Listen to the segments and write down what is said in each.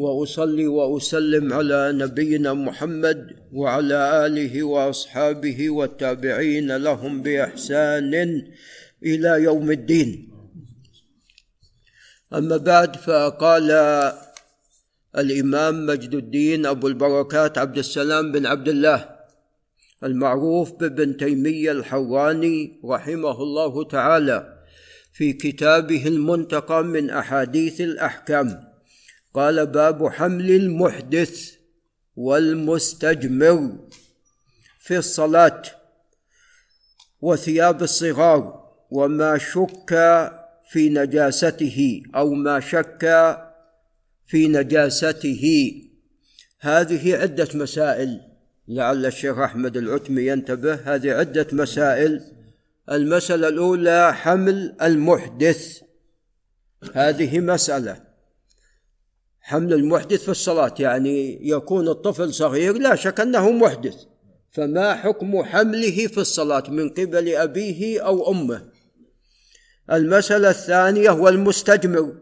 وأصلي وأسلم على نبينا محمد وعلى آله وأصحابه والتابعين لهم بإحسان إلى يوم الدين. أما بعد فقال الإمام مجد الدين أبو البركات عبد السلام بن عبد الله المعروف بابن تيمية الحراني رحمه الله تعالى في كتابه المنتقى من أحاديث الأحكام. قال باب حمل المحدث والمستجمر في الصلاة وثياب الصغار وما شك في نجاسته أو ما شك في نجاسته. هذه عدة مسائل. لعل الشيخ أحمد العتمي ينتبه. هذه عدة مسائل. المسألة الأولى حمل المحدث. هذه مسألة. حمل المحدث في الصلاة. يعني يكون الطفل صغير لا شك أنه محدث. فما حكم حمله في الصلاة من قبل أبيه أو أمه؟ المسألة الثانية هو المستجمر.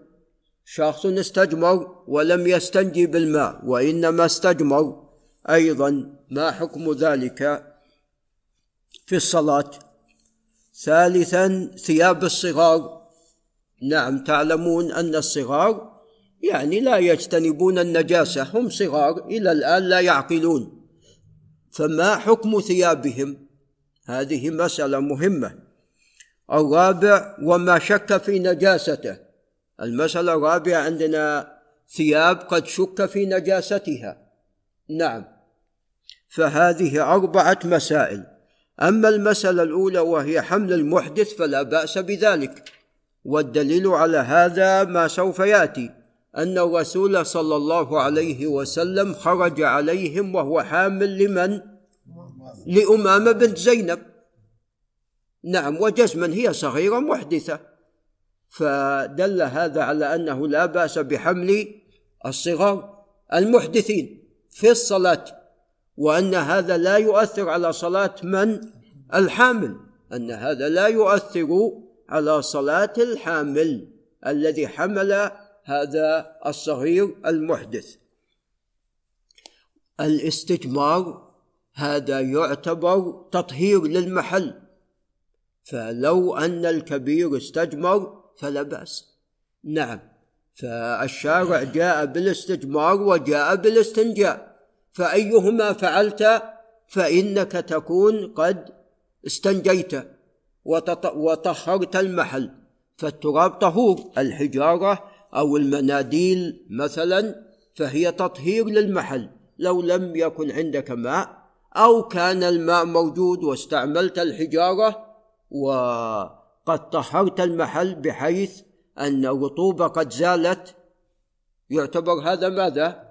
شخص استجمر ولم يستنجي بالماء وإنما استجمر. أيضا ما حكم ذلك في الصلاة؟ ثالثا ثياب الصغار. نعم تعلمون أن الصغار يعني لا يجتنبون النجاسة هم صغار إلى الآن لا يعقلون. فما حكم ثيابهم؟ هذه مسألة مهمة. الرابع وما شك في نجاسته. المسألة الرابعة عندنا ثياب قد شك في نجاستها. نعم. فهذه أربعة مسائل. أما المسألة الأولى وهي حمل المحدث فلا بأس بذلك. والدليل على هذا ما سوف يأتي. أن الرسول صلى الله عليه وسلم خرج عليهم وهو حامل لمن؟ لأمامة بنت زينب. نعم وجزما هي صغيرة محدثة. فدل هذا على أنه لا بأس بحمل الصغار المحدثين في الصلاة وأن هذا لا يؤثر على صلاة من؟ الحامل. أن هذا لا يؤثر على صلاة الحامل الذي حمل هذا الصغير المحدث. الاستجمار هذا يعتبر تطهير للمحل فلو أن الكبير استجمر فلا بأس. نعم فالشارع جاء بالاستجمار وجاء بالاستنجاء. فأيهما فعلت؟ فإنك تكون قد استنجيت وطهرت المحل. فالتراب طهور الحجارة أو المناديل مثلا فهي تطهير للمحل. لو لم يكن عندك ماء أو كان الماء موجود واستعملت الحجارة وقد طهرت المحل بحيث أن الرطوبه قد زالت. يعتبر هذا ماذا؟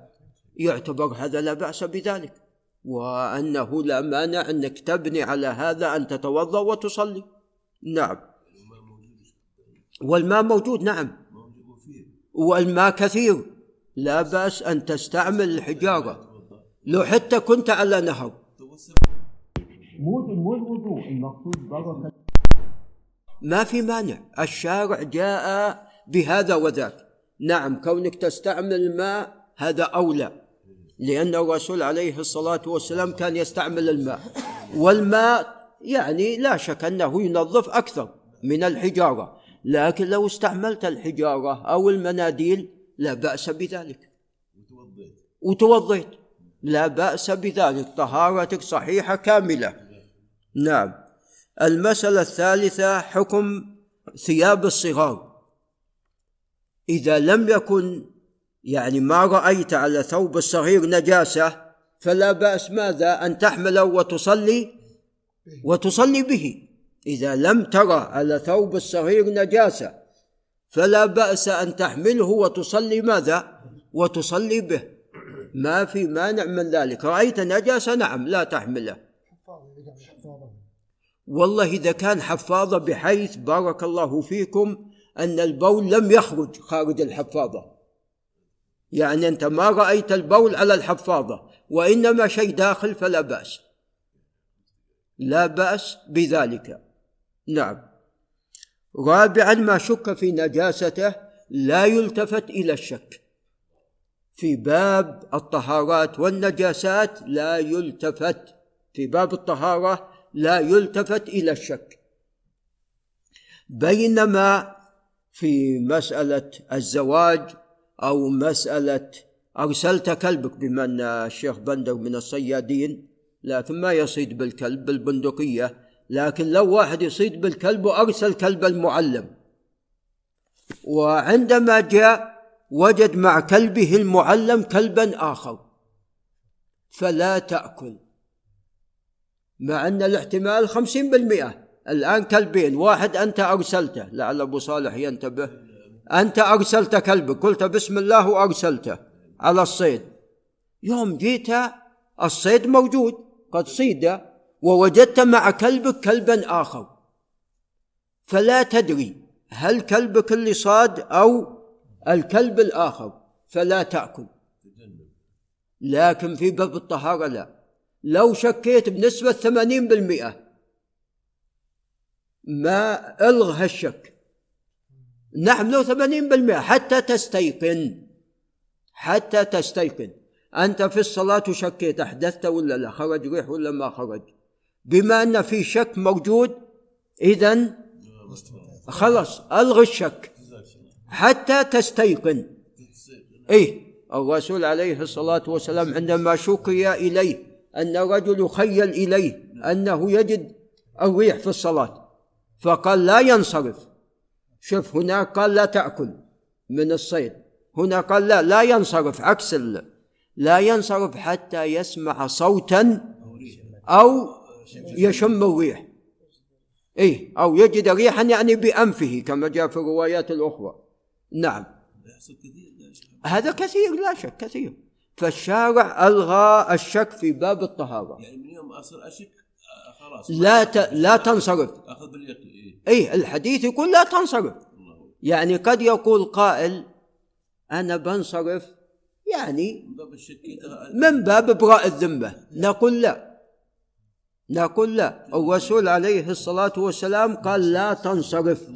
يعتبر هذا لا بأس بذلك. وأنه لا مانع أنك تبني على هذا أن تتوضأ وتصلي. نعم. والماء موجود نعم. والماء كثير. لا بأس أن تستعمل الحجارة. لو حتى كنت على نهر. مو الوضوء المقصود ما في مانع. الشارع جاء بهذا وذاك. نعم كونك تستعمل الماء هذا أولى. لأن الرسول عليه الصلاة والسلام كان يستعمل الماء. والماء يعني لا شك أنه ينظف أكثر من الحجارة. لكن لو استعملت الحجارة أو المناديل لا بأس بذلك. وتوضيت. وتوضيت لا بأس بذلك. طهارتك صحيحة كاملة. نعم. المسألة الثالثة حكم ثياب الصغار. إذا لم يكن يعني ما رأيت على ثوب الصغير نجاسة فلا بأس ماذا؟ أن تحمله وتصلي وتصلي به. إذا لم ترى على ثوب الصغير نجاسة فلا بأس أن تحمله وتصلي ماذا؟ وتصلي به. ما في مانع من ذلك. رأيت نجاسة؟ نعم لا تحمله. والله إذا كان حفاظة بحيث بارك الله فيكم أن البول لم يخرج خارج الحفاظة. يعني أنت ما رأيت البول على الحفاظة وإنما شيء داخل فلا بأس. لا بأس بذلك. نعم. رابعا ما شك في نجاسته لا يلتفت إلى الشك. في باب الطهارات والنجاسات لا يلتفت. في باب الطهارة لا يلتفت إلى الشك. بينما في مسألة الزواج أو مسألة أرسلت كلبك بما أن الشيخ بندر من الصيادين لكن ما يصيد بالكلب بالبندقية لكن لو واحد يصيد بالكلب وأرسل كلب المعلم. وعندما جاء وجد مع كلبه المعلم كلبا آخر. فلا تأكل. مع أن الاحتمال خمسين بالمئة. الآن كلبين. واحد أنت أرسلته. لعل أبو صالح ينتبه. أنت أرسلت كلبك قلت بسم الله وأرسلته. على الصيد. يوم جيت الصيد موجود. قد صيد. ووجدت مع كلبك كلبا آخر. فلا تدري هل كلبك اللي صاد أو الكلب الآخر فلا تأكل. لكن في باب الطهارة لا. لو شكيت بنسبة ثمانين بالمئة ما ألغى هالشك. نعم لو ثمانين بالمئة حتى تستيقن. حتى تستيقن. أنت في الصلاة شكيت أحدثت ولا لا؟ خرج ريح ولا ما خرج؟ بما أن في شك موجود إذا خلص ألغي الشك حتى تستيقن. إيه الرسول عليه الصلاة والسلام عندما شكي إليه أن رجل يخيل إليه أنه يجد الريح في الصلاة فقال لا ينصرف. شوف هناك قال لا تأكل من الصيد هنا قال لا لا ينصرف عكس لا ينصرف حتى يسمع صوتا أو يشم الريح. إيه أو يجد ريحا يعني بأنفه كما جاء في الروايات الأخرى. نعم. هذا كثير لا شك كثير. فالشارع ألغى الشك في باب الطهارة. يعني من يوم أصل أشك خلاص. لا ت... لا تنصرف. أخذ باليقين. إيه. الحديث يقول لا تنصرف. يعني قد يقول قائل أنا بنصرف يعني من باب إبراء الذمة. نقول لا. نقول لا. الرسول عليه الصلاة والسلام قال لا تنصرف.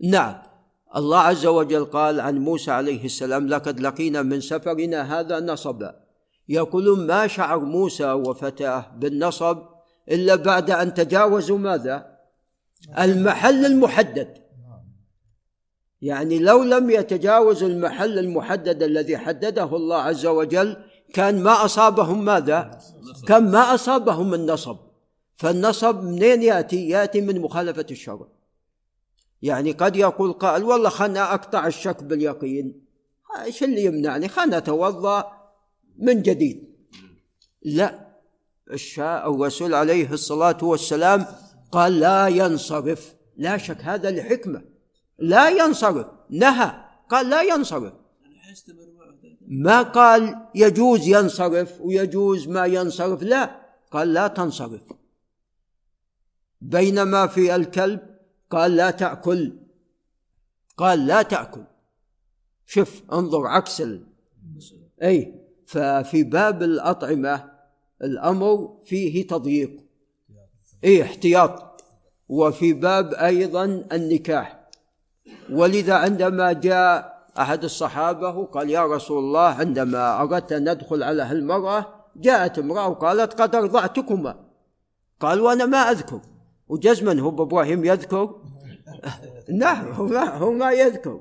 نعم. الله عز وجل قال عن موسى عليه السلام لقد لقينا من سفرنا هذا نصبا يقولون ما شعر موسى وفتاه بالنصب إلا بعد أن تجاوزوا ماذا؟ المحل المحدد. يعني لو لم يتجاوزوا المحل المحدد الذي حدده الله عز وجل كان ما أصابهم ماذا؟ كان ما أصابهم النصب. فالنصب منين يأتي؟ يأتي من مخالفة الشرع. يعني قد يقول قائل والله خلنا أقطع الشك باليقين. إيش اللي يمنعني؟ خلنا أتوضأ من جديد. لا. الشاء الرسول عليه الصلاة والسلام قال لا ينصرف. لا شك هذا لحكمة. لا ينصرف. نهى. قال لا ينصرف. ما قال يجوز ينصرف ويجوز ما ينصرف؟ لا قال لا تنصرف. بينما في الكلب قال لا تأكل. قال لا تأكل. شوف انظر عكس ال... أي ففي باب الأطعمة الأمر فيه تضييق. أي احتياط. وفي باب أيضا النكاح. ولذا عندما جاء أحد الصحابة قال يا رسول الله عندما أردت أن أدخل على هالمرأة جاءت امرأة وقالت قد أرضعتكما. قال وأنا ما أذكر. وجزما هو إبراهيم يذكر؟ نعم هو ما, هو ما يذكر.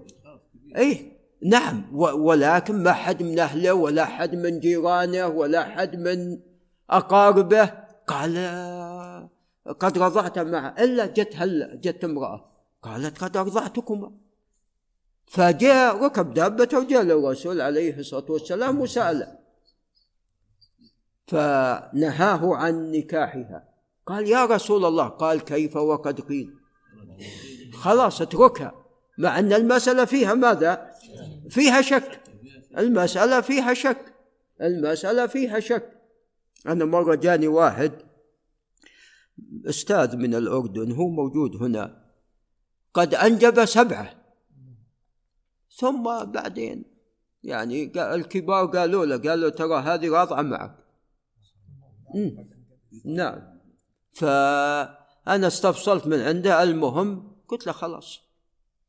اي نعم. ولكن ما حد من أهله ولا حد من جيرانه ولا حد من أقاربه قال قد رضعت معه. إلا جت هلا جت امرأة قالت قد أرضعتكما. فجاء ركب دابته وجاء للرسول عليه الصلاة والسلام وسأله. فنهاه عن نكاحها. قال يا رسول الله قال كيف وقد قيل؟ خلاص اتركها. مع أن المسألة فيها ماذا؟ فيها شك. المسألة فيها شك. المسألة فيها شك. أنا مرة جاني واحد أستاذ من الأردن هو موجود هنا. قد أنجب سبعة. ثم بعدين يعني الكبار قالوا له قالوا ترى هذه راضعه معك. نعم. فأنا استفصلت من عنده. المهم قلت له خلاص.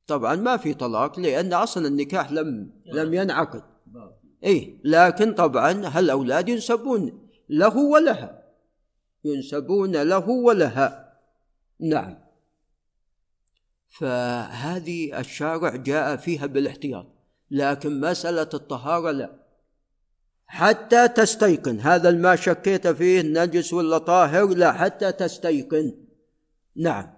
طبعا ما في طلاق لأن أصلا النكاح لم لم ينعقد. اي لكن طبعا هالأولاد ينسبون له ولها. ينسبون له ولها. نعم. فهذه الشارع جاء فيها بالاحتياط لكن مسألة الطهارة لا. حتى تستيقن هذا الماء شكيت فيه نجس ولا طاهر لا حتى تستيقن. نعم.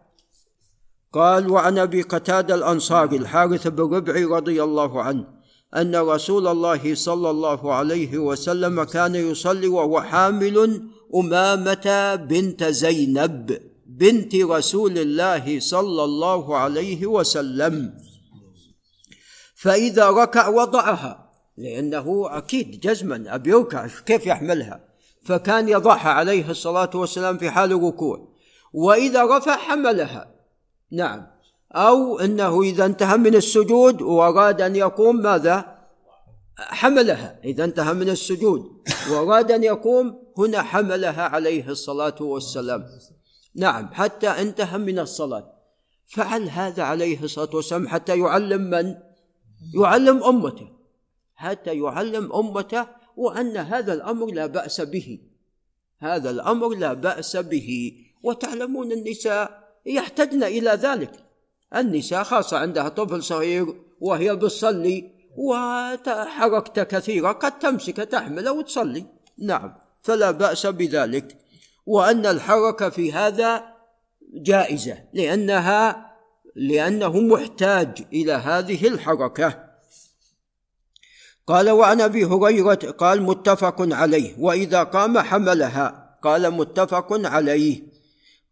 قال وعن أبي قتادة الأنصاري الحارث بن ربعي رضي الله عنه أن رسول الله صلى الله عليه وسلم كان يصلي وهو حامل أمامة بنت زينب. بنت رسول الله صلى الله عليه وسلم. فإذا ركع وضعها لأنه أكيد جزما أبي يركع كيف يحملها؟ فكان يضعها عليه الصلاة والسلام في حال الركوع. وإذا رفع حملها نعم. أو إنه إذا انتهى من السجود وأراد أن يقوم ماذا؟ حملها. إذا انتهى من السجود وأراد أن يقوم هنا حملها عليه الصلاة والسلام. نعم حتى انتهى من الصلاة. فعل هذا عليه الصلاة والسلام حتى يعلم من؟ يعلم أمته. حتى يعلم أمته وأن هذا الأمر لا بأس به. هذا الأمر لا بأس به. وتعلمون النساء يحتجن إلى ذلك. النساء خاصة عندها طفل صغير وهي بتصلي وحركته كثيره قد تمسك تحمله وتصلي. نعم فلا بأس بذلك. وأن الحركة في هذا جائزة لانها لأنه محتاج إلى هذه الحركة. قال وعن أبي هريرة قال متفق عليه وإذا قام حملها قال متفق عليه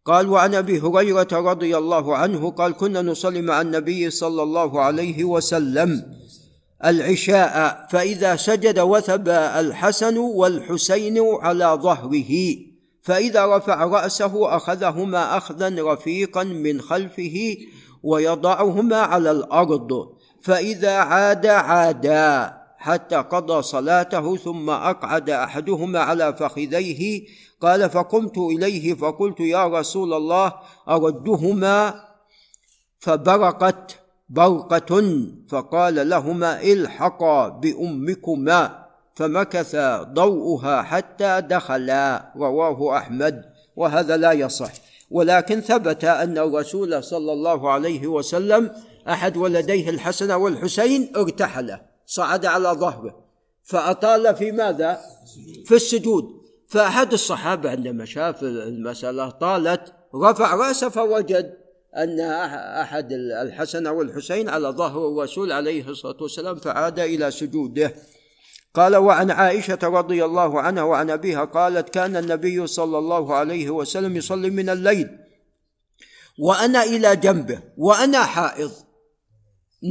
قال وعن أبي هريرة رضي الله عنه قال كنا نصلي مع النبي صلى الله عليه وسلم العشاء فإذا سجد وثب الحسن والحسين على ظهره فإذا رفع رأسه أخذهما أخذا رفيقا من خلفه ويضعهما على الأرض. فإذا عاد عادا حتى قضى صلاته ثم أقعد أحدهما على فخذيه قال فقمت إليه فقلت يا رسول الله أردهما؟ فبرقت برقة فقال لهما الحقا بأمكما. فمكث ضوءها حتى دخلا رواه أحمد وهذا لا يصح. ولكن ثبت أن الرسول صلى الله عليه وسلم أحد ولديه الحسن والحسين ارتحل صعد على ظهره. فأطال في ماذا؟ في السجود. فأحد الصحابة عندما شاف المسألة طالت رفع رأسه فوجد أن أحد الحسن والحسين على ظهر الرسول عليه الصلاة والسلام فعاد إلى سجوده. قال وعن عائشة رضي الله عنها وعن أبيها قالت كان النبي صلى الله عليه وسلم يصلي من الليل وأنا إلى جنبه وأنا حائض.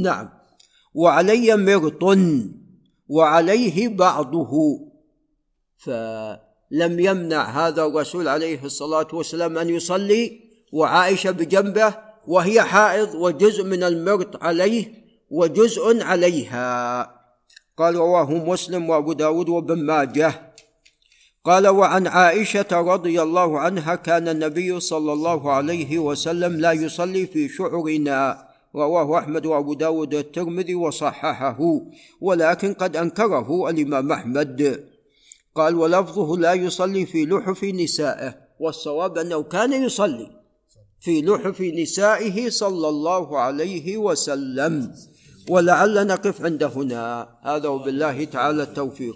نعم. وعلي مرط وعليه بعضه. فلم يمنع هذا الرسول عليه الصلاة والسلام أن يصلي وعائشة بجنبه وهي حائض وجزء من المرط عليه وجزء عليها. قال رواه مسلم وابو داود وابن ماجه. قال وعن عائشة رضي الله عنها كان النبي صلى الله عليه وسلم لا يصلي في شعرنا رواه أحمد وأبو داود الترمذي وصححه ولكن قد أنكره الإمام أحمد. قال ولفظه لا يصلي في لحف نسائه والصواب أنه كان يصلي في لحف نسائه صلى الله عليه وسلم. ولعل نقف عند هنا. هذا وبالله تعالى التوفيق.